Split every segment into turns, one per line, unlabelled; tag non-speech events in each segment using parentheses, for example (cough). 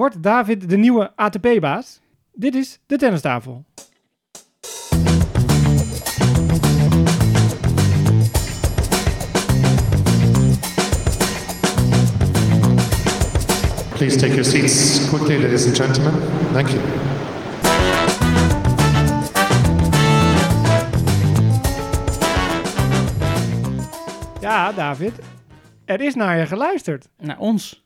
Wordt David de nieuwe ATP-baas? Dit is de tennistafel.
Please take your seats quickly, ladies and gentlemen. Thank you.
Ja, David, er is naar je geluisterd.
Naar ons.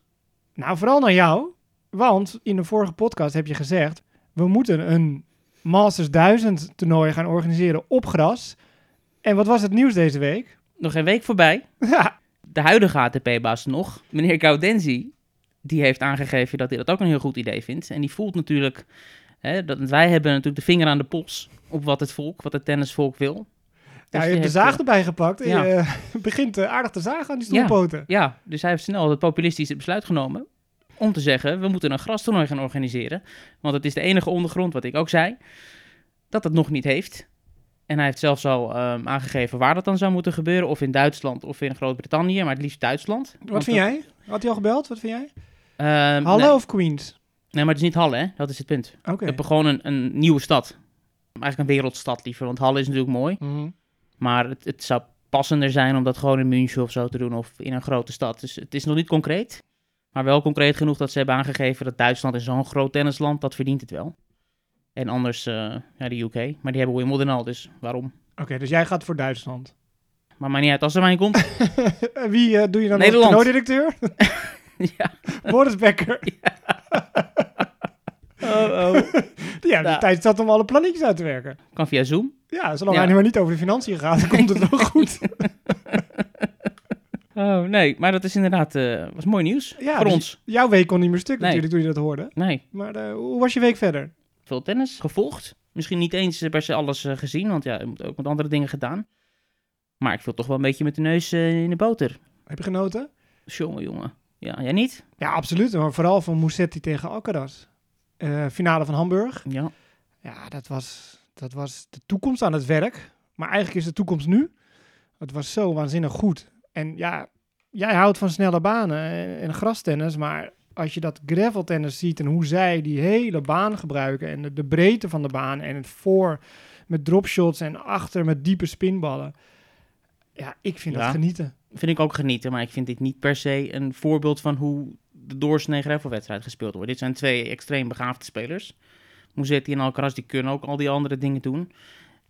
Nou, vooral naar jou. Want in de vorige podcast heb je gezegd... we moeten een Masters 1000 toernooi gaan organiseren op gras. En wat was het nieuws deze week?
Nog een week voorbij. (laughs)
Ja,
De huidige ATP-baas nog, meneer Gaudenzi, die heeft aangegeven dat hij dat ook een heel goed idee vindt. En die voelt natuurlijk, hè, dat wij hebben natuurlijk de vinger aan de pols op wat het volk, wat het tennisvolk wil.
ja
Dus
je
die
hebt de zaag
eh,
erbij gepakt. En
ja.
je (laughs) begint eh, aardig te zagen aan die stoelpoten.
Ja, dus hij heeft snel het populistische besluit genomen om te zeggen, we moeten een grastoernooi gaan organiseren. Want het is de enige ondergrond, wat ik ook zei, dat het nog niet heeft. En hij heeft zelfs al ehm, aangegeven waar dat dan zou moeten gebeuren. Of in Duitsland of in Groot-Brittannië, maar het liefst Duitsland.
Wat vind jij? Had hij al gebeld? Wat vind jij?
jij?
Halle
nee,
of Queens?
nee, maar het is niet Halle, hè? dat is het punt.
Oké.
We hebben gewoon een, een nieuwe stad. Eigenlijk een wereldstad liever, want Halle is natuurlijk mooi.
Mhm.
Maar het, het zou passender zijn om dat gewoon in München of zo te doen of in een grote stad. Dus het is nog niet concreet. Maar wel concreet genoeg dat ze hebben aangegeven dat Duitsland is zo'n groot tennisland, dat verdient het wel. En anders, eh, ja, de UK. Maar die hebben Wimbledon al, dus waarom?
Oké, dus jij gaat voor Duitsland.
Maar maar niet uit als er maar in komt. (laughs)
Wie eh, doe je dan
Nederland.
als toernooidirecteur? (laughs)
ja.
Boris Becker. (laughs)
Oh, oh.
Ja, de
Ja.
tijd staat om alle plannetjes uit te werken.
Kan via Zoom.
Ja, zolang
Ja.
hij nu maar niet over de financiën gaat, dan komt het wel goed.
Oh, nee, maar dat is inderdaad, eh, was mooi nieuws
Ja,
voor
dus
ons.
Jouw week kon niet meer stuk
Nee.
natuurlijk toen je dat hoorde.
Nee,
Maar eh, hoe was je week verder?
veel tennis gevolgd. Misschien niet eens per se alles eh, gezien, want ja, je moet ook met andere dingen gedaan. Maar ik viel toch wel een beetje met de neus in de boter.
Heb je genoten?
Jongen, jongen. Ja, jij niet?
Ja, absoluut. Maar vooral van Musetti tegen Alcaraz. Finale van Hamburg.
Ja.
Ja, dat was, dat was de toekomst aan het werk. Maar eigenlijk is de toekomst nu. Het was zo waanzinnig goed. En ja, jij houdt van snelle banen en, en grastennis. Maar als je dat graveltennis ziet en hoe zij die hele baan gebruiken... en de, de breedte van de baan en het voor met dropshots en achter met diepe spinballen... Ja, ik vind
Ja.
dat genieten.
Vind ik ook genieten, maar ik vind dit niet per se een voorbeeld van hoe de doorsnee gravelwedstrijd gespeeld wordt. Dit zijn twee extreem begaafde spelers. Musetti en Alcaraz, die kunnen ook al die andere dingen doen.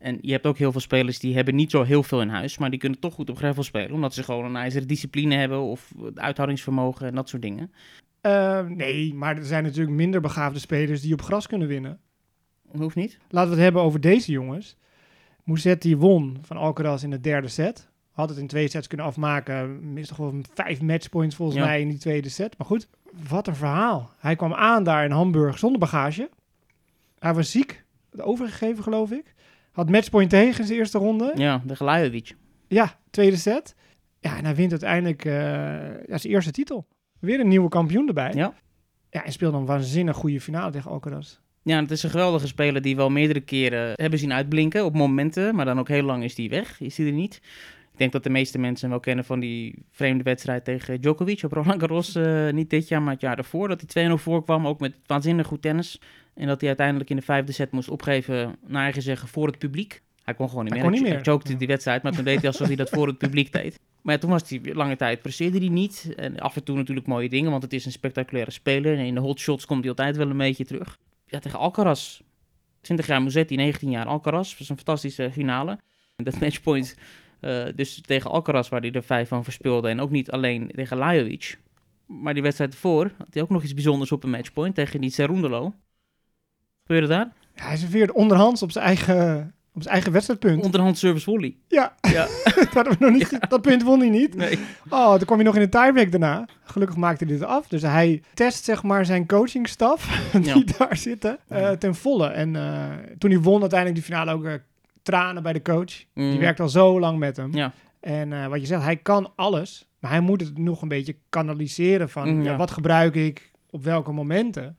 En je hebt ook heel veel spelers die hebben niet zo heel veel in huis, maar die kunnen toch goed op gravel spelen, omdat ze gewoon een ijzeren discipline hebben of uithoudingsvermogen en dat soort dingen.
Eh, nee, maar er zijn natuurlijk minder begaafde spelers die op gras kunnen winnen.
Hoeft niet.
Laten we het hebben over deze jongens. Musetti won van Alcaraz in de derde set. Had het in twee sets kunnen afmaken. Mist toch wel vijf matchpoints volgens
Ja.
mij in die tweede set. Maar goed, wat een verhaal. Hij kwam aan daar in Hamburg zonder bagage. Hij was ziek. Overgegeven geloof ik. Had matchpoint tegen in zijn eerste ronde.
Ja, de Gelajovic.
Ja, tweede set. Ja, en hij wint uiteindelijk ja, zijn eerste titel. Weer een nieuwe kampioen erbij.
Ja.
Ja, en speelde een waanzinnig goede finale tegen Alcaraz.
Ja, het is een geweldige speler die wel meerdere keren hebben zien uitblinken op momenten, maar dan ook heel lang is die weg, is die er niet. Ik denk dat de meeste mensen hem wel kennen van die vreemde wedstrijd tegen Djokovic op Roland Garros. eh, niet dit jaar, maar het jaar daarvoor. Dat hij 2-0 voorkwam, ook met waanzinnig goed tennis. En dat hij uiteindelijk in de vijfde set moest opgeven, naar eigen zeggen, voor het publiek. Hij kon gewoon niet
Hij
meer.
kon niet
Hij
meer.
chokte
Ja.
die wedstrijd, maar toen deed hij alsof hij dat voor het publiek deed. Maar ja, toen was hij lange tijd, presteerde hij niet. En af en toe natuurlijk mooie dingen, want het is een spectaculaire speler. En in de hotshots komt hij altijd wel een beetje terug. Ja, tegen Alcaraz. 20 jaar Musetti, 19 jaar Alcaraz. was een fantastische finale. Dat matchpoint eh, dus tegen Alcaraz, waar hij er vijf van verspeelde. En ook niet alleen tegen Lajovic. Maar die wedstrijd ervoor had hij ook nog iets bijzonders op een matchpoint tegen die Cerundolo. Gebeurde daar?
Ja, hij serveerde onderhands op zijn eigen, op zijn eigen wedstrijdpunt.
Onderhand service volley.
Ja,
Ja. (laughs)
dat, we nog niet, dat punt won hij niet.
Nee.
Oh, toen kwam hij nog in de tiebreak daarna. Gelukkig maakte hij dit af. Dus hij test zeg maar zijn coachingstaf (laughs) die
Ja.
daar zitten eh, ten volle. En eh, toen hij won uiteindelijk die finale ook tranen bij de coach. Die
Mm.
werkt al zo lang met hem.
Ja.
En eh, wat je zegt, hij kan alles. Maar hij moet het nog een beetje kanaliseren van
Mm,
ja,
ja.
wat gebruik ik op welke momenten.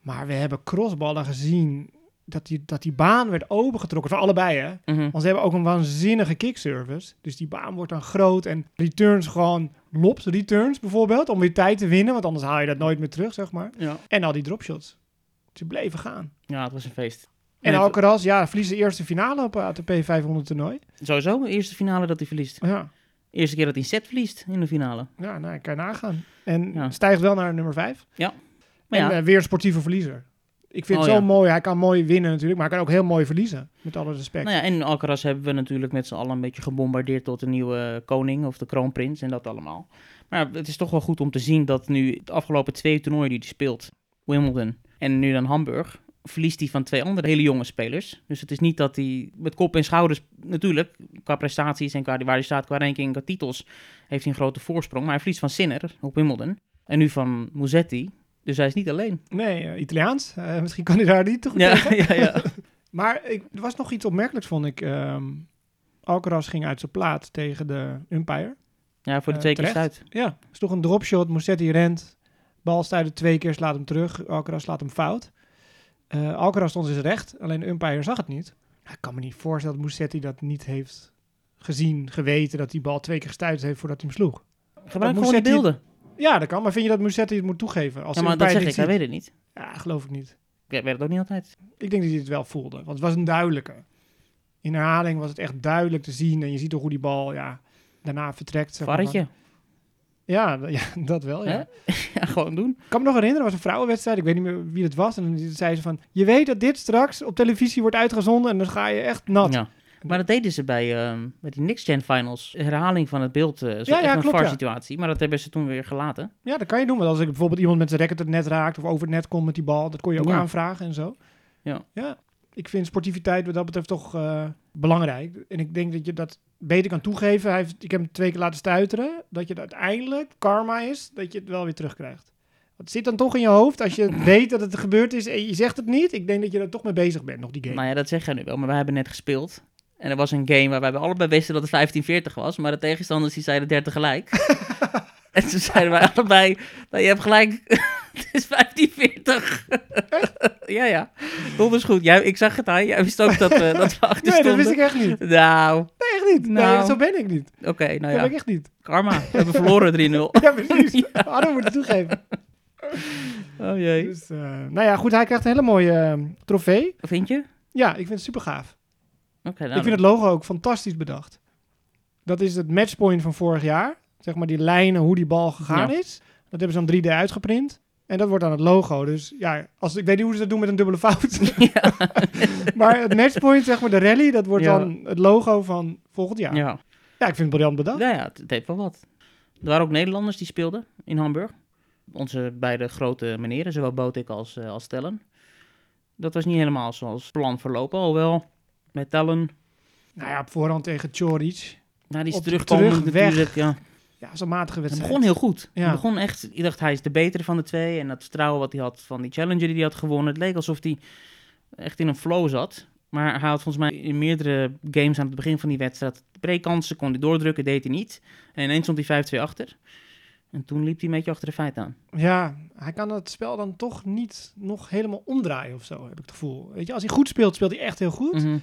Maar we hebben crossballen gezien dat die, dat die baan werd opengetrokken. Voor allebei hè.
Mhm.
Want ze hebben ook een waanzinnige kickservice. Dus die baan wordt dan groot en returns gewoon lopt, returns bijvoorbeeld, om weer tijd te winnen, want anders haal je dat nooit meer terug, zeg maar.
Ja.
En al die dropshots. Ze bleven gaan.
ja, het was een feest.
En Alcaraz, ja, verliest de eerste finale op ATP 500 toernooi.
Sowieso, de eerste finale dat hij verliest.
Ja,
Eerste keer dat hij een set verliest in de finale.
ja nou, kan je nagaan. En
Ja.
stijgt wel naar nummer 5.
Maar
en
ja,
eh, weer een sportieve verliezer. Ik vind
Oh,
het zo
ja.
mooi. Hij kan mooi winnen natuurlijk, maar hij kan ook heel mooi verliezen. Met alle respect.
nou ja, en Alcaraz hebben we natuurlijk met z'n allen een beetje gebombardeerd tot de nieuwe koning of de kroonprins en dat allemaal. Maar het is toch wel goed om te zien dat nu de afgelopen twee toernooien die hij speelt, Wimbledon en nu dan Hamburg, verliest hij van twee andere hele jonge spelers. Dus het is niet dat hij met kop en schouders, natuurlijk, qua prestaties en qua waar hij staat, qua ranking, qua titels, heeft hij een grote voorsprong. Maar hij verliest van Sinner op Wimbledon en nu van Musetti. Dus hij is niet alleen.
Nee, eh, Italiaans. Eh, misschien kan hij daar niet toch (laughs)
Ja, ja, ja. (laughs)
Maar ik, er was nog iets opmerkelijks, vond ik. Ehm Alcaraz ging uit zijn plaat tegen de umpire.
ja voor de
Eh,
twee keer stuit.
Ja, is toch een dropshot. Musetti rent. Bal stuit twee keer, slaat hem terug. Alcaraz slaat hem fout. Eh Alcaraz stond dus recht, alleen de umpire zag het niet. Ik kan me niet voorstellen dat Musetti dat niet heeft gezien, geweten... dat die bal twee keer gestuit heeft voordat hij hem sloeg.
Gebruik gewoon die beelden.
Ja, dat kan. Maar vind je dat Musetti het moet toegeven? Als
Ja, maar dat zeg ik, hij weet het niet.
Ja, geloof ik niet.
Ik weet het ook niet altijd.
Ik denk dat hij het wel voelde. Want het was een duidelijke. In herhaling was het echt duidelijk te zien. En je ziet toch hoe die bal ja, daarna vertrekt. zeg maar. Ja, ja, (laughs) dat wel. (laughs) Ja.
Gewoon doen.
Ik kan me nog herinneren, er was een vrouwenwedstrijd. Ik weet niet meer wie het was. En dan zei ze van, je weet dat dit straks op televisie wordt uitgezonden. En dan ga je echt nat.
Ja. Maar dat deden ze bij, ehm bij die Next Gen Finals. Herhaling van het beeld. zo
Ja, ja,
een
klopt, ja.
VAR-situatie. Maar dat hebben ze toen weer gelaten.
Ja, dat kan je doen. Want als ik bijvoorbeeld iemand met zijn racket het net raakt. Of over het net komt met die bal. Dat kon je ook aanvragen en zo.
Ja.
Ja. Ik vind sportiviteit wat dat betreft toch eh, belangrijk. En ik denk dat je dat beter kan toegeven. Hij heeft, ik heb hem twee keer laten stuiteren. Dat je het uiteindelijk karma is. Dat je het wel weer terugkrijgt. Het zit dan toch in je hoofd. Als je (clears throat) weet dat het gebeurd is en je zegt het niet. Ik denk dat je er toch mee bezig bent, nog die game.
Nou ja, dat zeg jij nu wel. Maar wij hebben net gespeeld. En er was een game waarbij we allebei wisten dat het 15-40 was. Maar de tegenstanders die zeiden 30 gelijk. (laughs) (laughs) en toen zeiden wij allebei, nou, je hebt gelijk, (laughs) het is 15-40. (laughs) ja, ja. Dat was goed. Jij, ik zag het aan. Jij wist ook dat, we dat we achter
nee, dat wist ik echt niet.
Nou,
Nee, echt niet.
Nou.
Nee, zo ben ik niet.
oké. nou
Dat
ja,
ben ik echt niet.
karma. We hebben verloren 3-0.
Ja, precies. Hadden we moeten toegeven.
Oh jee.
Dus, eh, nou ja, goed. Hij krijgt een hele mooie eh, trofee.
Vind je?
Ja, ik vind het super gaaf.
Oké, nou,
ik vind het logo ook fantastisch bedacht. Dat is het matchpoint van vorig jaar. Zeg maar die lijnen, hoe die bal gegaan
Ja.
is. Dat hebben ze dan 3D uitgeprint. En dat wordt dan het logo. Dus ja, als, ik weet niet hoe ze dat doen met een dubbele fout.
Ja. (laughs) (laughs)
maar het matchpoint, zeg maar de rally, dat wordt
Ja.
dan het logo van volgend jaar. Ja,
ja.
ik vind het briljant bedacht.
Nou ja, het, heeft wel wat. Er waren ook Nederlanders die speelden in Hamburg. Onze beide grote meneren, zowel Botik als, eh, als Tellen. Dat was niet helemaal zoals plan verlopen. Alhoewel, met Tellen,
Nou ja, op voorhand tegen Choric.
nou, die is
Op de
terugkomen
terugweg.
natuurlijk. Ja.
Ja, zo'n matige
Het
wedstrijd.
begon heel goed.
Ja.
Het begon echt, ik dacht hij is de betere van de twee. En dat vertrouwen wat hij had van die challenger die hij had gewonnen. Het leek alsof hij echt in een flow zat. Maar hij had volgens mij in meerdere games aan het begin van die wedstrijd breekkansen. Kon hij doordrukken, deed hij niet. En ineens stond hij 5-2 achter. En toen liep hij een beetje achter de feiten aan.
Ja, hij kan het spel dan toch niet nog helemaal omdraaien of zo, heb ik het gevoel. Weet je, als hij goed speelt, speelt hij echt heel goed.
Mhm.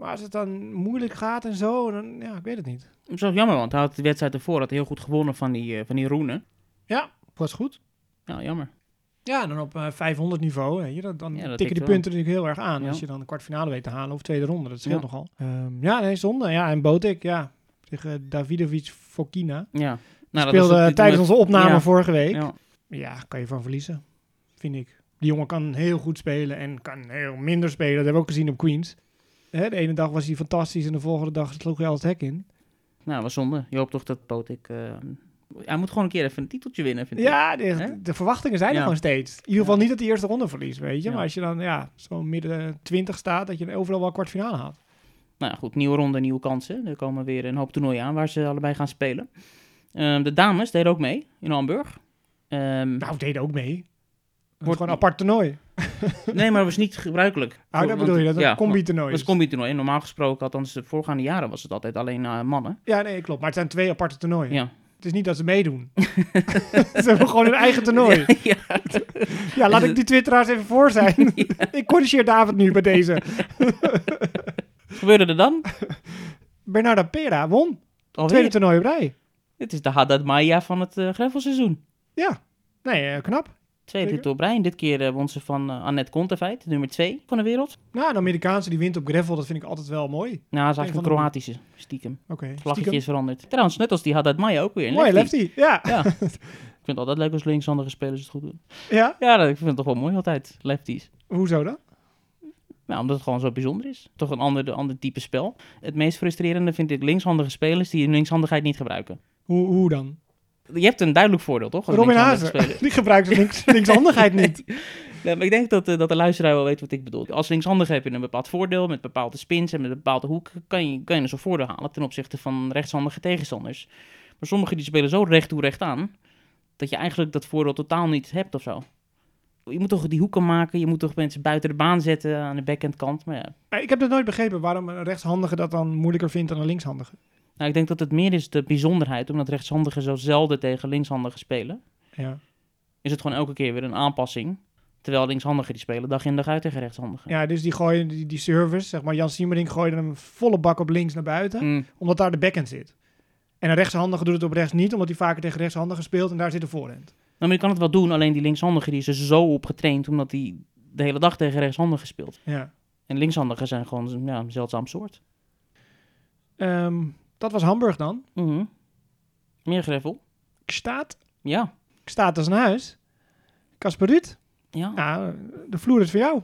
Maar als het dan moeilijk gaat en zo, dan, ja, ik weet het niet.
Dat is ook jammer, want hij had de wedstrijd ervoor had heel goed gewonnen van die, eh, van die Roenen.
Ja, was goed.
Nou, jammer.
Ja, dan op eh, 500 niveau, je, dan, dan
Ja, dat
tikken die
wel.
punten natuurlijk heel erg aan.
Ja.
Als je dan de kwartfinale weet te halen of tweede ronde, dat scheelt
Ja.
nogal. Ehm, ja, nee, zonde. Ja, en Botek, ja, tegen Davidovic Fokina.
Ja. Nou, dat was
Speelde tijdens onze opname vorige week.
Ja.
Ja, kan je van verliezen, vind ik. Die jongen kan heel goed spelen en kan heel minder spelen. Dat hebben we ook gezien op Queens. Hè, de ene dag was hij fantastisch en de volgende dag sloeg hij al het hek in.
Nou, was zonde. Je hoopt toch dat Botik... eh hij moet gewoon een keer even een titeltje winnen, vind ik.
Ja, de, de verwachtingen zijn er
Ja.
gewoon steeds. In ieder geval niet dat hij eerste ronde verliest, weet je.
Ja.
Maar als je dan ja, zo midden 20 staat, dat je overal wel kwartfinale haalt.
Nou ja, goed, nieuwe ronde, nieuwe kansen. Er komen weer een hoop toernooien aan waar ze allebei gaan spelen. Ehm, de dames deden ook mee in Hamburg. Ehm,
Nou, deden ook mee. Het
Wordt-
gewoon een apart toernooi. (laughs)
nee, maar dat was niet gebruikelijk.
Ah, dat bedoel je, dat is
ja,
een combi-toernooi.
Dat was een combi-toernooi. En normaal gesproken, althans de voorgaande jaren, was het altijd alleen eh, mannen.
Ja, nee, klopt. Maar het zijn twee aparte toernooien.
Ja.
Het is niet dat ze meedoen. (laughs) ze hebben gewoon hun eigen toernooi.
ja,
Ja, (laughs) laat ik die twitteraars even voor zijn. ik corrigeer David nu bij deze.
Wat gebeurde er dan?
Bernarda Pera won.
Alweer?
Tweede toernooi op rij.
Dit is de Haddad Maya van het uh, greffelseizoen.
Ja, nee, uh, knap.
Tweede
Zeker.
titel op rij. Dit keer uh, won ze van uh, Annette Kontaveit, nummer 2 van de wereld.
Nou, de Amerikaanse die wint op gravel, dat vind ik altijd wel mooi. Oké,
Nou, dat is
Een
eigenlijk Kroatische, stiekem.
okay.
Vlaggetje is veranderd. Trouwens, net als die Haddad Maya ook weer. een
Mooi
lefty.
lefty, ja.
Ja. (laughs) ik vind het altijd leuk als linkshandige spelers het goed doen.
ja.
Ja, dat, ik vind het toch wel mooi altijd, lefties.
Hoezo dan?
Nou, omdat het gewoon zo bijzonder is. Toch een ander, ander type spel. Het meest frustrerende vind ik linkshandige spelers die hun linkshandigheid niet gebruiken.
Hoe, hoe dan?
Je hebt een duidelijk voordeel, toch? als
Robin Hazen, (laughs) die gebruikt links, linkshandigheid niet. (laughs)
Nee, maar ik denk dat, eh, dat de luisteraar wel weet wat ik bedoel. Als linkshandige heb je een bepaald voordeel met bepaalde spins en met een bepaalde hoek. Kan je, kan je een soort voordeel halen ten opzichte van rechtshandige tegenstanders. Maar sommigen die spelen zo recht toe recht aan. Dat je eigenlijk dat voordeel totaal niet hebt of zo. Je moet toch die hoeken maken. Je moet toch mensen buiten de baan zetten aan de backhandkant. Maar ja,
Ik heb dat nooit begrepen waarom een rechtshandige dat dan moeilijker vindt dan een linkshandige.
Nou, ik denk dat het meer is de bijzonderheid. Omdat rechtshandigen zo zelden tegen linkshandigen spelen.
Ja.
Is het gewoon elke keer weer een aanpassing. Terwijl linkshandigen die spelen dag in dag uit tegen rechtshandigen.
ja, dus die gooien die, die service, zeg maar Jan Siemering gooide hem volle bak op links naar buiten,
Mm.
omdat daar de backhand zit. En een rechtshandige doet het op rechts niet, omdat hij vaker tegen rechtshandigen speelt en daar zit de voorhand.
Nou, maar je kan het wel doen, alleen die linkshandige die is er zo op getraind, omdat hij de hele dag tegen rechtshandigen speelt.
Ja.
En linkshandigen zijn gewoon ja, een zeldzaam soort.
Ehm, dat was Hamburg dan.
Mhm. Meer gravel.
Staat,
Ja.
staat als een huis. Kasper Ruud,
ja.
de vloer is voor jou.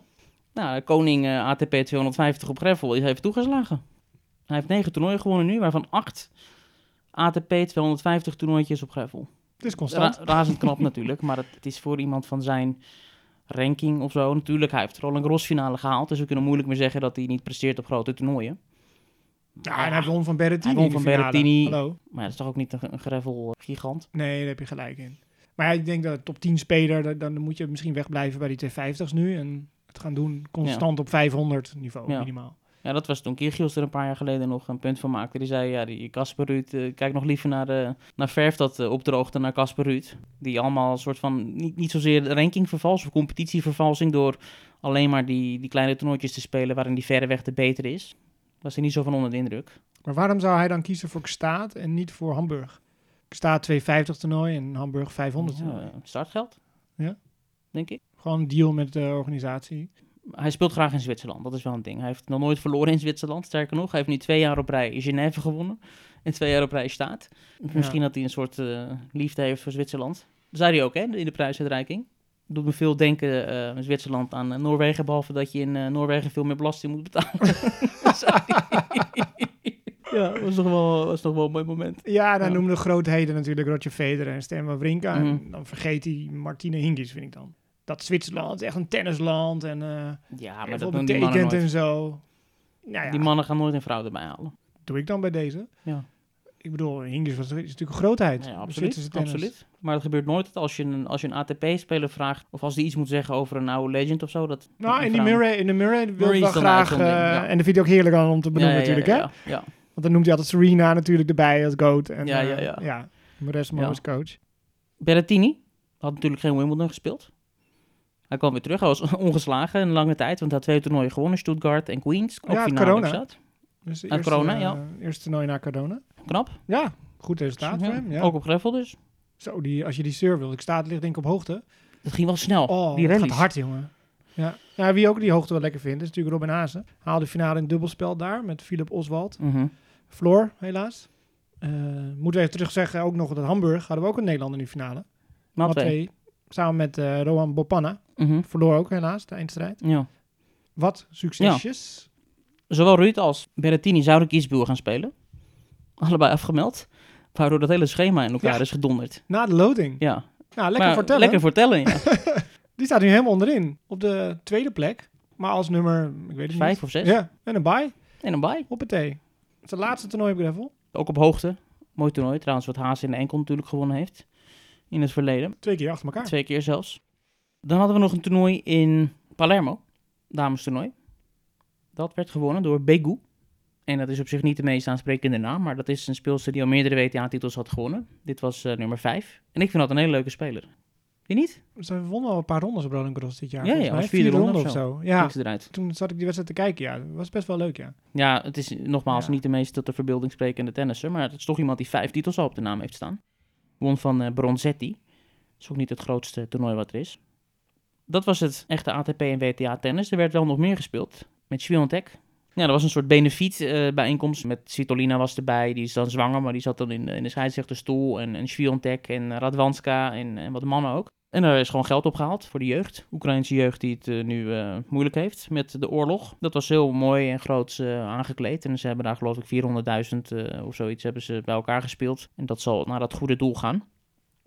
Nou, koning eh, ATP 250 op gravel is even toegeslagen. Hij heeft negen toernooien gewonnen nu, waarvan acht ATP 250 toernooitjes op gravel.
Het is constant.
Ra- razend knap (laughs) natuurlijk, maar het, het is voor iemand van zijn ranking of zo. Natuurlijk, hij heeft Roland Garros finale gehaald, dus we kunnen moeilijk meer zeggen dat hij niet presteert op grote toernooien.
Ja, en hij won van Berrettini.
Hij won van. Berrettini.
Hallo.
Maar dat is toch ook niet een, een gravel eh, gigant?
Nee, daar heb je gelijk in. Maar ja, ik denk dat top 10 speler, dan, dan moet je misschien wegblijven bij die 250's nu. En het gaan doen constant op 500 niveau
Ja.
minimaal.
Ja, dat was toen Kyrgios er een paar jaar geleden nog een punt van maakte. Die zei, ja, die Casper Ruud, eh, kijk nog liever naar, de, naar verf dat uh, opdroogt dan naar Casper Ruud. Die allemaal een soort van, niet, niet zozeer rankingvervals of competitievervalsing door alleen maar die, die kleine toernooitjes te spelen waarin die verreweg de beter is. Was hij niet zo van onder de indruk.
Maar waarom zou hij dan kiezen voor Staat en niet voor Hamburg? Staat 250 toernooi en Hamburg 500 toernooi.
Ja, startgeld.
Ja.
Denk ik.
Gewoon een deal met de organisatie.
Hij speelt graag in Zwitserland, dat is wel een ding. Hij heeft nog nooit verloren in Zwitserland, sterker nog. Hij heeft nu twee jaar op rij Genève gewonnen en twee jaar op rij staat. Misschien dat hij een soort uh, liefde heeft voor Zwitserland. Dat zei hij ook hè, in de prijsuitreiking. Doet me veel denken uh, in Zwitserland aan uh, Noorwegen, behalve dat je in uh, Noorwegen veel meer belasting moet betalen. (laughs) (laughs) ja, dat was toch wel, was toch wel een mooi moment.
Ja, dan
Ja.
noemen de grootheden natuurlijk Roger Federer en Stan Wawrinka. En
Mhm.
dan vergeet hij Martine Hingis, vind ik dan. Dat Zwitserland is echt een tennisland en eh
Ja, maar dat doen die mannen
betekent
nooit.
en zo. Nou ja,
Die mannen gaan nooit een vrouw erbij halen.
doe ik dan bij deze.
Ja.
Ik bedoel, Hingis was, is natuurlijk een grootheid.
Ja, absoluut. Maar dat gebeurt nooit als je een, als je een ATP-speler vraagt... of als die iets moet zeggen over een oude legend of zo. Dat
Nou, in
vrouw-
Murray, in de Murray wil ik wel graag... eh,
ja.
En dat vind ik ook heerlijk aan om te benoemen
Ja, ja,
natuurlijk, hè?
ja, ja.
Want dan noemt hij altijd Serena natuurlijk erbij als goat. En,
Ja,
eh,
ja, ja.
ja.
Ja.
als coach.
Berrettini had natuurlijk geen Wimbledon gespeeld. Hij kwam weer terug. Hij was (laughs) ongeslagen een lange tijd, want hij had twee toernooien gewonnen. Stuttgart en Queens. Ook
Ja,
finale
corona.
zat.
Dus de eerste,
corona,
eh,
ja.
Eerste toernooi na corona.
Knap.
Ja, goed resultaat voor hem. Ja.
Ook op gravel dus.
Zo, die, als je die serve wil. Ik sta ligt denk ik op hoogte.
Het ging wel snel.
Oh,
die
dat gaat hard, jongen. Ja. ja, wie ook die hoogte wel lekker vindt, is natuurlijk Robin Hazen. Haalde de finale in het dubbelspel daar met Philip Oswald.
Mhm.
Floor, helaas. Eh moeten we even terug zeggen, ook nog dat Hamburg hadden we ook een Nederlander in de finale.
Maar
Wat
twee.
twee. Samen met eh Rohan Bopanna.
Mhm.
Verloor ook helaas de eindstrijd.
Ja.
Wat succesjes.
Zowel Ruud als Berrettini zouden kiesboer gaan spelen. Allebei afgemeld. Waardoor dat hele schema in elkaar
Ja.
is gedonderd.
Na de loting.
Ja.
Nou, lekker vertellen.
Lekker vertellen, ja. (laughs)
Die staat nu helemaal onderin. Op de tweede plek. Maar als nummer, ik weet het
Vijf
niet.
of zes.
Ja, en een bye.
En een bye.
Op het is het laatste toernooi op gravel.
Ook op hoogte. Mooi toernooi. Trouwens, wat Haas in de enkel natuurlijk gewonnen heeft. In het verleden.
Twee keer achter elkaar.
Twee keer zelfs. Dan hadden we nog een toernooi in Palermo. Damestoernooi. Dat werd gewonnen door Begu. En dat is op zich niet de meest aansprekende naam. Maar dat is een speelster die al meerdere WTA-titels had gewonnen. Dit was eh, nummer vijf. En ik vind dat een hele leuke speler. Die niet?
Ze wonnen al een paar rondes op Roland Garros dit jaar.
Ja, ja, vierde
Vierde
ronde
ronde
of
of zo. Ja,
eruit.
toen zat ik die wedstrijd te kijken. Ja, dat was best wel leuk, ja.
Ja, het is nogmaals
Ja.
niet de meest tot de verbeelding sprekende tennisser, maar het is toch iemand die vijf titels al op de naam heeft staan. Won van eh Bronzetti. Dat is ook niet het grootste toernooi wat er is. Dat was het echte ATP en WTA tennis. Er werd wel nog meer gespeeld met Swiatek. Ja, dat was een soort benefiet eh, bijeenkomst. Met Svitolina was erbij, die is dan zwanger, maar die zat dan in, in de scheidsrechterstoel. En, en Swiatek en Radwanska en, en wat mannen ook. En er is gewoon geld opgehaald voor de jeugd. Oekraïnse jeugd die het eh, nu eh, moeilijk heeft met de oorlog. Dat was heel mooi en groot eh, aangekleed. En ze hebben daar geloof ik 400.000 eh, of zoiets hebben ze bij elkaar gespeeld. En dat zal naar dat goede doel gaan.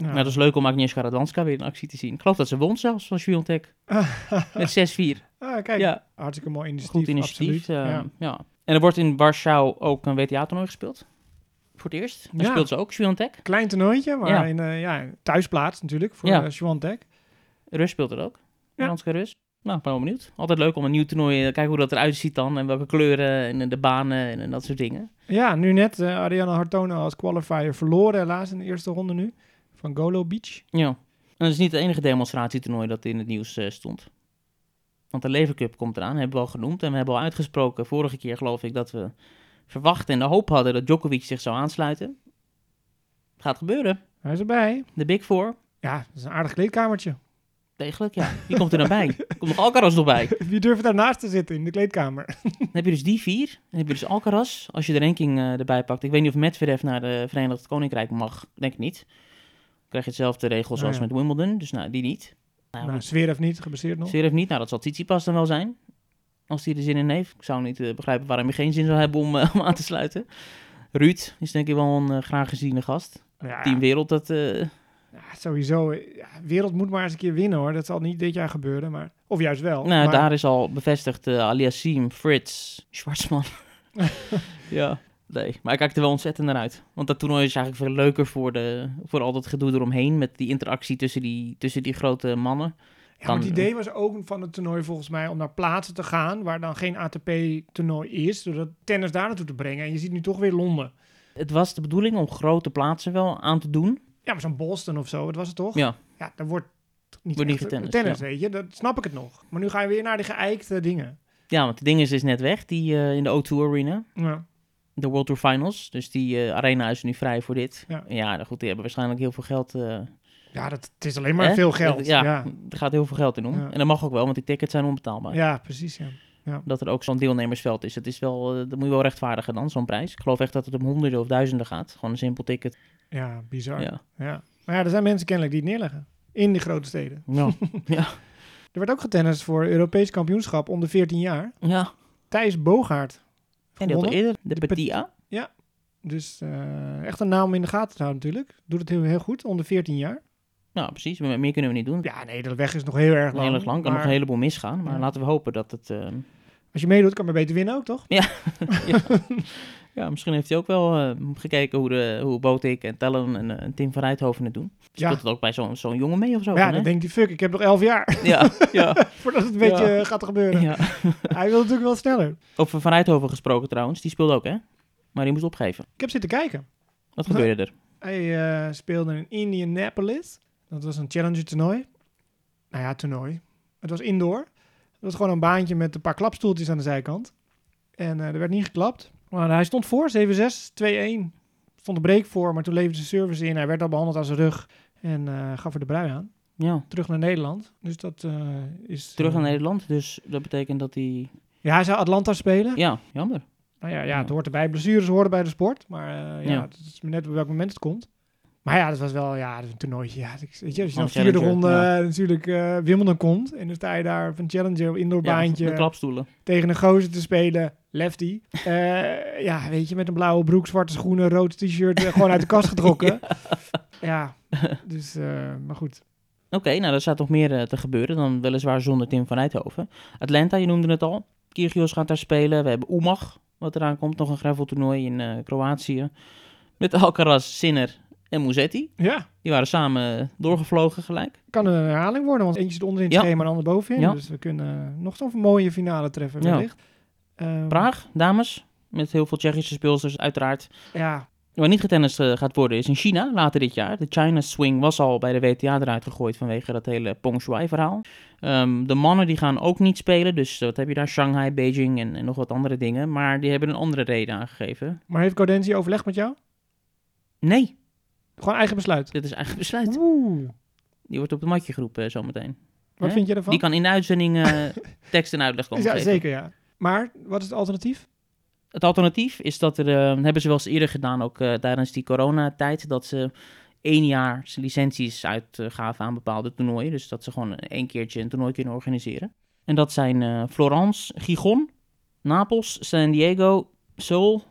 Ja.
Maar dat is leuk om Agnieszka Radwanska weer in actie te zien. Ik geloof dat ze won zelfs van Swiatek. (laughs) Met 6-4.
ah, kijk,
Ja,
hartstikke mooi initiatief.
goed initiatief.
absoluut.
eh,
ja.
ja. En er wordt in Warschau ook een WTA-toernooi gespeeld. Voor het eerst. Daar
Ja.
speelt ze ook, Swiatek.
Klein toernooitje, maar in eh, ja, thuisplaats natuurlijk voor
Ja.
Swiatek.
Rus speelt er ook.
Ja.
Franska Rus. Nou, ik ben wel benieuwd. Altijd leuk om een nieuw toernooi, eh, kijken hoe dat eruit ziet dan. En welke kleuren en eh, de banen en, en dat soort dingen.
Ja, nu net eh Ariana Hartona als qualifier verloren helaas in de eerste ronde nu. Van Golo Beach.
Ja. En dat is niet het enige demonstratietoernooi dat in het nieuws eh, stond. Want de Lever Cup komt eraan, hebben we al genoemd. En we hebben al uitgesproken, vorige keer geloof ik, dat we verwachten en de hoop hadden dat Djokovic zich zou aansluiten. Gaat gebeuren.
Hij is erbij.
De Big Four.
Ja, dat is een aardig kleedkamertje.
Degelijk, ja. Wie komt er dan bij? (laughs) Komt nog Alcaraz nog bij. (laughs)
Wie durft daarnaast te zitten in de kleedkamer?
Dan heb je dus die vier. Dan heb je dus Alcaraz, als je de ranking eh, erbij pakt. Ik weet niet of Medvedev naar de Verenigd Koninkrijk mag. Denk ik niet. Krijg je hetzelfde regels
Oh,
als met Wimbledon. Dus nou, die niet. Nou,
Nou,
goed.
Zverev niet, gebaseerd nog.
Zverev niet. Nou, dat zal Tsitsipas dan wel zijn. Als hij er zin in heeft. Ik zou niet eh, begrijpen waarom hij geen zin zou hebben om, eh, (laughs) om aan te sluiten. Ruud is denk ik wel een eh, graag geziene gast.
Ja,
Team Wereld, dat...
ja, sowieso. Ja, wereld moet maar eens een keer winnen hoor. Dat zal niet dit jaar gebeuren, maar... Of juist wel.
nou,
maar,
daar is al bevestigd Aliassim, Frits, Schwarzman. (laughs) ja, nee. Maar ik kijk er wel ontzettend naar uit. Want dat toernooi is eigenlijk veel leuker voor, de, voor al dat gedoe eromheen. Met die interactie tussen die, tussen die grote mannen.
Ja, maar het idee was ook van het toernooi volgens mij om naar plaatsen te gaan waar dan geen ATP-toernooi is, door dat tennis daar naartoe te brengen. En je ziet nu toch weer Londen.
Het was de bedoeling om grote plaatsen wel aan te doen.
Ja, maar zo'n Boston of zo, wat was het toch?
Ja.
Ja, daar wordt niet,
Wordt
tennis,
ja.
weet je. Dat snap ik het nog. Maar nu ga je weer naar die geëikte dingen.
Ja, want het ding is net weg, die eh, in de O2 Arena.
Ja.
De World Tour Finals. Dus die eh, arena is nu vrij voor dit.
Ja.
Ja, nou goed, die hebben waarschijnlijk heel veel geld. eh,
Ja, dat, het is alleen maar
hè?
veel geld.
Ja,
Ja,
er gaat heel veel geld in om.
Ja.
En dat mag ook wel, want die tickets zijn onbetaalbaar.
ja precies. Ja.
Dat er ook zo'n deelnemersveld is. Het is wel, eh, dat moet je wel rechtvaardigen dan, zo'n prijs. Ik geloof echt dat het om honderden of duizenden gaat. Gewoon een simpel ticket.
ja, bizar. Ja.
Ja.
Maar ja, er zijn mensen kennelijk die het neerleggen. In die grote steden. (laughs)
Ja.
Er werd ook getennist voor Europees kampioenschap onder 14 jaar.
ja.
Thijs Bogaert.
En die had eerder de Petit A.
Dus eh, echt een naam in de gaten te houden natuurlijk. Doet het heel, heel goed, onder 14 jaar.
Nou, precies. Meer kunnen we niet doen.
Ja, nee, de weg is nog heel erg lang.
Heel erg lang. Kan
maar
nog een heleboel misgaan. Maar
Ja.
laten we hopen dat het... eh,
Als je meedoet, kan je maar beter winnen ook, toch?
ja, (laughs) misschien heeft hij ook wel eh, gekeken hoe, de, hoe Botik en Tellen en, eh, en Tim van Rijthoven het doen.
Ja.
Speelt het ook bij zo'n zo'n jongen mee of zo?
Ja,
dan,
dan denkt hij, fuck, ik heb nog 11 jaar
ja, (laughs) ja,
voordat het een beetje
Ja.
eh, gaat gebeuren.
ja. (laughs)
Hij wil natuurlijk wel sneller.
Over Van Rijthoven gesproken trouwens. Die speelde ook, hè? Maar die moest opgeven.
Ik heb zitten kijken.
Wat
Ja.
gebeurde er?
Hij speelde in Indianapolis. Dat was een challenger toernooi. Nou ja, toernooi. Het was indoor. Het was gewoon een baantje met een paar klapstoeltjes aan de zijkant. En er werd niet geklapt. Maar hij stond voor, 7-6, 2-1. Stond de break voor, maar toen leverde zijn service in. Hij werd al behandeld aan zijn rug. En eh, gaf er de brui aan.
Ja,
Terug naar Nederland. Dus dat eh, is...
terug naar
eh,
Nederland. Dus dat betekent dat hij...
Ja, hij zou Atlanta spelen.
Ja, jammer.
Nou ja, ja, het hoort erbij. Blessures horen bij de sport. Maar ja,
Ja.
het is net op welk moment het komt. Maar ja, dat was wel ja, dat is een toernooitje. Ja, weet je, als je dan
Gewoon
vierde ronde
ja.
natuurlijk eh Wimbledon komt... en dan sta je daar van challenger indoor
Ja,
baantje...
de klapstoelen.
tegen een gozer te spelen, lefty. Eh, ja, weet je, met een blauwe broek, zwarte schoenen, rood t-shirt... eh, gewoon uit de kast getrokken. (laughs) ja, dus, eh, maar goed.
Oké, nou, er staat nog meer te gebeuren. Dan weliswaar zonder Tim van Rijthoven. Atlanta, je noemde het al. Kyrgios gaat daar spelen. We hebben Umag, wat eraan komt. Nog een graveltoernooi in Kroatië. Met Alcaraz, Sinner en Musetti.
Ja,
Die waren samen doorgevlogen gelijk.
kan een herhaling worden, want eentje zit onderin het
Ja.
schema en de ander bovenin.
Ja.
Dus we kunnen nog zo'n mooie finale treffen
Ja.
Ehm,
Praag, dames. Met heel veel Tsjechische speelsters, uiteraard.
Ja,
Waar niet getennist eh, gaat worden is in China later dit jaar. De China Swing was al bij de WTA eruit gegooid vanwege dat hele Peng Shuai-verhaal. Ehm, de mannen die gaan ook niet spelen, dus wat heb je daar? Shanghai, Beijing en, en nog wat andere dingen. Maar die hebben een andere reden aangegeven.
Maar heeft Gaudenzi overleg met jou?
Nee,
Gewoon eigen besluit.
dit is eigen besluit.
Oeh.
Die wordt op het matje geroepen zometeen.
Wat vind je ervan?
Die kan in de uitzending eh, (laughs) tekst en uitleg komen
ja,
geven.
zeker ja. Maar wat is het alternatief?
Het alternatief is dat er, eh, hebben ze wel eens eerder gedaan, ook eh, tijdens die coronatijd, dat ze één jaar licenties uitgaven aan bepaalde toernooien. Dus dat ze gewoon één keertje een toernooi kunnen organiseren. En dat zijn eh, Florence, Gijon, Napels, San Diego, Seoul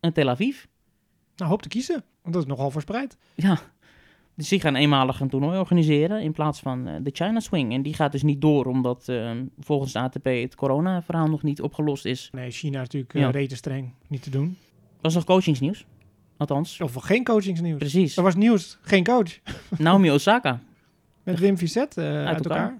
en Tel Aviv.
Nou, hoop te kiezen. Want dat is nogal verspreid.
Ja, dus die gaan eenmalig een toernooi organiseren in plaats van eh, de China Swing. En die gaat dus niet door, omdat eh, volgens de ATP het corona-verhaal nog niet opgelost is.
Nee, China is natuurlijk eh
Ja.
streng. Niet te doen.
Dat is nog coachingsnieuws. Althans,
Of geen coachingsnieuws.
precies.
Er was nieuws, geen coach. (laughs)
Naomi Osaka.
Met Wim Vicet eh, uit, elkaar.
elkaar.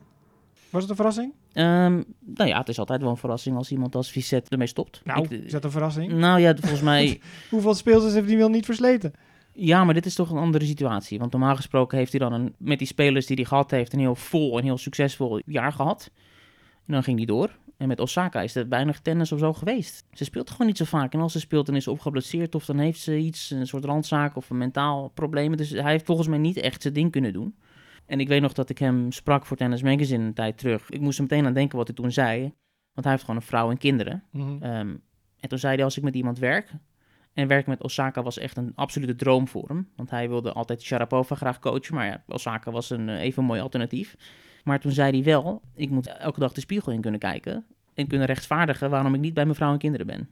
Was het een verrassing?
Ehm, nou ja, het is altijd wel een verrassing als iemand als Vicet ermee stopt.
Nou,
Ik-
is dat een verrassing?
nou ja, volgens mij... (laughs)
Hoeveel speelsters heeft hij wel niet versleten?
Ja, maar dit is toch een andere situatie. Want normaal gesproken heeft hij dan een, met die spelers die hij gehad heeft... een heel vol en heel succesvol jaar gehad. En dan ging hij door. En met Osaka is er weinig tennis of zo geweest. Ze speelt gewoon niet zo vaak. En als ze speelt, dan is ze of geblesseerd... of dan heeft ze iets, een soort randzaak of een mentaal probleem. Dus hij heeft volgens mij niet echt zijn ding kunnen doen. En ik weet nog dat ik hem sprak voor Tennis Magazine een tijd terug. Ik moest er meteen aan denken wat hij toen zei. Want hij heeft gewoon een vrouw en kinderen.
Mhm.
Ehm, en toen zei hij, als ik met iemand werk... En werken met Osaka was echt een absolute droom voor hem. Want hij wilde altijd Sharapova graag coachen. Maar ja, Osaka was een eh, even mooi alternatief. Maar toen zei hij wel, ik moet elke dag de spiegel in kunnen kijken. En kunnen rechtvaardigen waarom ik niet bij mijn vrouw en kinderen ben.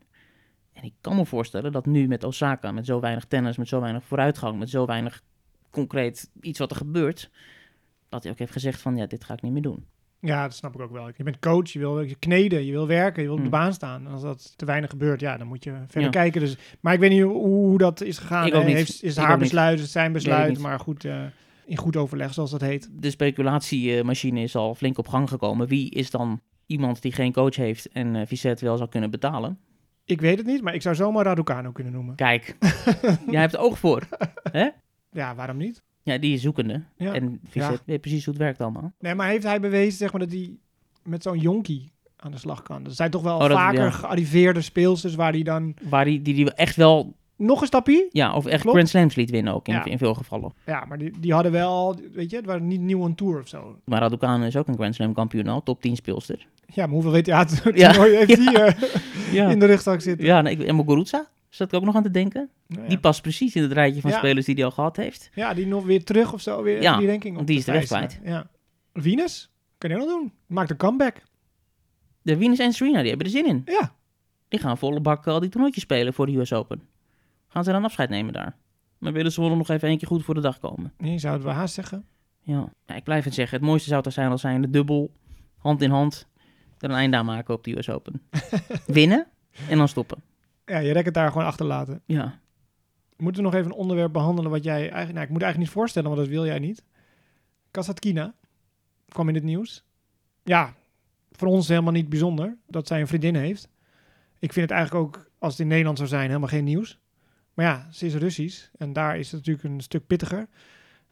En ik kan me voorstellen dat nu met Osaka, met zo weinig tennis, met zo weinig vooruitgang, met zo weinig concreet iets wat er gebeurt, dat hij ook heeft gezegd van, ja, dit ga ik niet meer doen.
Ja, dat snap ik ook wel. Je bent coach, je wil je kneden, je wil werken, je wil op de
Hmm.
baan staan. En als dat te weinig gebeurt, ja, dan moet je verder
Ja.
kijken. Dus, maar ik weet niet hoe, dat is gegaan.
Ik ook
hè.
niet.
Heeft, is het haar besluit, is zijn besluit. Maar goed, eh, in goed overleg, zoals dat heet.
de speculatiemachine is al flink op gang gekomen. Wie is dan iemand die geen coach heeft en uh, Vicet wel zou kunnen betalen?
Ik weet het niet, maar ik zou zomaar Raducanu kunnen noemen.
Kijk, (laughs) jij hebt oog voor. Hè?
Ja, waarom niet?
Ja, die is zoekende.
Ja.
En Vicet
Ja.
weet precies hoe het werkt allemaal.
Nee, maar heeft hij bewezen zeg maar, dat hij met zo'n jonkie aan de slag kan? Er zijn toch wel
Oh, dat-
vaker
ja.
gearriveerde speelsters waar hij dan
Waar die, die, die echt wel,
nog een stapje...
ja, of echt
Klopt.
Grand Slams liet winnen ook in,
Ja.
in veel gevallen.
Ja, maar die, die hadden wel, weet je, het waren niet nieuw een tour of zo.
Maar Raducanu is ook een Grand Slam kampioen al, top 10 speelster.
Ja, maar hoeveel WTA
Ja. (laughs)
toernooi heeft (laughs)
Ja.
die eh,
Ja,
in de rugzak zitten?
ja nee, ik- en Muguruza, zat ik ook nog aan te denken.
Nou ja.
Die past precies in het rijtje van
Ja.
spelers die hij al gehad heeft.
Ja, die nog weer terug of zo, weer
Ja,
die ranking op
die is de weg
vijzen. Ja. Venus, kan je ook nog doen. Maakt een comeback.
De Venus en Serena, die hebben er zin in.
Ja,
Die gaan volle bak al die toernooitjes spelen voor de US Open. Gaan ze dan afscheid nemen daar? Maar willen ze wel nog even één keer goed voor de dag komen?
je zou het wel haast zeggen.
Ja. ja, ik blijf het zeggen. Het mooiste zou toch zijn als zij in de dubbel, hand in hand, er een einde aan maken op de US Open. (laughs) Winnen en dan stoppen.
Ja, je rek het daar gewoon achterlaten.
Ja.
Moeten we nog even een onderwerp behandelen wat jij eigenlijk... Nou, ik moet eigenlijk niet voorstellen, want dat wil jij niet. Kasatkina kwam in het nieuws. Ja, voor ons helemaal niet bijzonder dat zij een vriendin heeft. Ik vind het eigenlijk ook, als het in Nederland zou zijn, helemaal geen nieuws. Maar ja, ze is Russisch en daar is het natuurlijk een stuk pittiger.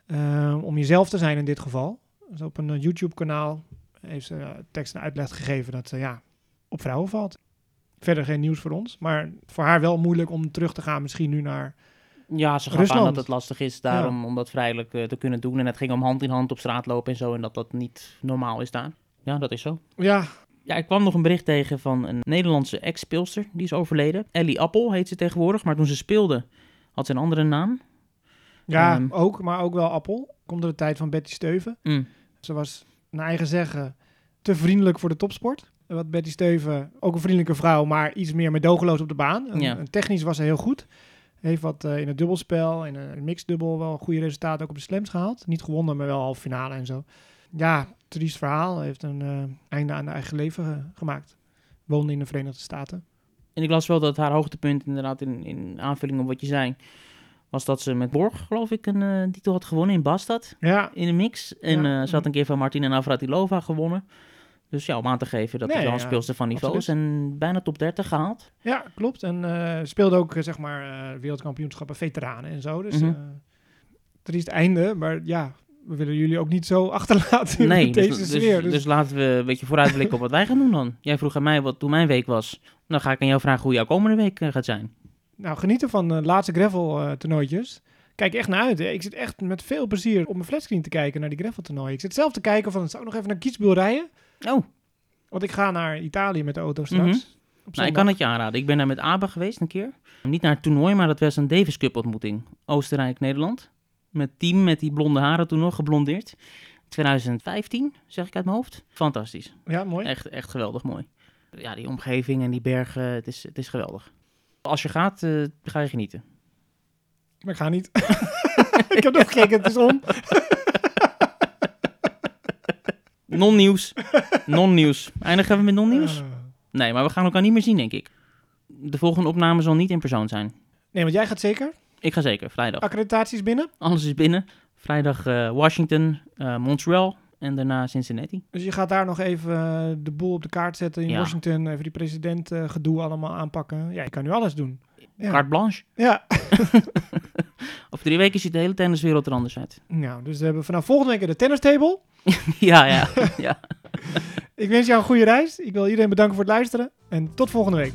eh, om jezelf te zijn in dit geval. Dus op een eh, YouTube-kanaal heeft ze eh, tekst en uitleg gegeven dat ze ja, op vrouwen valt. Verder geen nieuws voor ons, maar voor haar wel moeilijk om terug te gaan misschien nu naar...
Ja, ze gaf
Rusland.
aan dat het lastig is daarom om dat vrijelijk eh, te kunnen doen. En het ging om hand in hand op straat lopen en zo. En dat dat niet normaal is daar. Ja, dat is zo.
Ja,
Ja, ik kwam nog een bericht tegen van een Nederlandse ex-speelster. Die is overleden. Ellie Appel heet ze tegenwoordig. Maar toen ze speelde, had ze een andere naam.
Ja,
Ehm.
ook, maar ook wel Appel. Komt door de tijd van Betty Steuven.
Mm.
Ze was, naar eigen zeggen, te vriendelijk voor de topsport. Wat Betty Steuven, ook een vriendelijke vrouw, maar iets meer medogeloos op de baan. En,
Ja.
en technisch was ze heel goed. Heeft wat eh, in het dubbelspel, in een mixdubbel wel goede resultaten ook op de slams gehaald. Niet gewonnen, maar wel halve finale en zo. Ja, triest verhaal. Heeft een eh, einde aan haar eigen leven gemaakt. Woonde in de Verenigde Staten.
En ik las wel dat haar hoogtepunt, inderdaad, in, in aanvulling op wat je zei, was dat ze met Borg, geloof ik, een eh, titel had gewonnen in Bastad.
Ja,
In de mix. En
Ja.
ze had een keer van Martina Navratilova gewonnen. Dus ja, om aan te geven dat
Nee,
hij wel een
ja,
speelster van niveau is. En bijna top 30 gehaald.
Ja, klopt. En eh, speelde ook, eh, zeg maar, eh, wereldkampioenschappen veteranen en zo. Dus eh het is het einde. Maar ja, we willen jullie ook niet zo (laughs) achterlaten in
Nee,
deze
dus, dus,
sfeer. Dus,
dus laten we een beetje vooruitblikken op wat wij gaan doen dan. Jij vroeg aan mij wat hoe mijn week was. Dan ga ik aan jou vragen hoe jouw komende week gaat zijn.
nou, genieten van de laatste gravel-toernooitjes. Kijk echt naar uit. Hè. Ik zit echt met veel plezier op mijn flatscreen te kijken naar die gravel-toernooien. Ik zit zelf te kijken van, zou ik nog even naar Kietsbuur rijden?
Oh,
Want ik ga naar Italië met de auto straks.
Mhm. Nou, ik kan het je aanraden. Ik ben daar met ABA geweest een keer. Niet naar het toernooi, maar dat was een Davis Cup ontmoeting. Oostenrijk-Nederland. Met team met die blonde haren toen nog, geblondeerd. 2015, zeg ik uit mijn hoofd. Fantastisch.
Ja, mooi.
Echt, echt geweldig mooi. Ja, die omgeving en die bergen, het is, het is geweldig. Als je gaat, eh, ga je genieten.
Maar ik ga niet. (laughs) ik heb nog gekeken, het is om. (laughs)
Non-nieuws. Non-nieuws. Eindigen we met non-nieuws?
Eh,
Nee, maar we gaan elkaar niet meer zien, denk ik. De volgende opname zal niet in persoon zijn.
nee, want jij gaat zeker.
Ik ga zeker, vrijdag.
Accreditaties binnen.
Alles is binnen. Vrijdag eh, Washington, eh, Montreal en daarna Cincinnati.
Dus je gaat daar nog even eh, de boel op de kaart zetten in
Ja.
Washington. Even die president gedoe allemaal aanpakken. Ja, je kan nu alles doen. Ja.
Carte blanche.
Ja. (laughs)
Over drie weken ziet de hele tenniswereld er anders uit.
Nou, dus we hebben vanaf volgende week de tennistable. (laughs)
ja, ja, ja. (laughs)
Ik wens jou een goede reis. Ik wil iedereen bedanken voor het luisteren. En tot volgende week.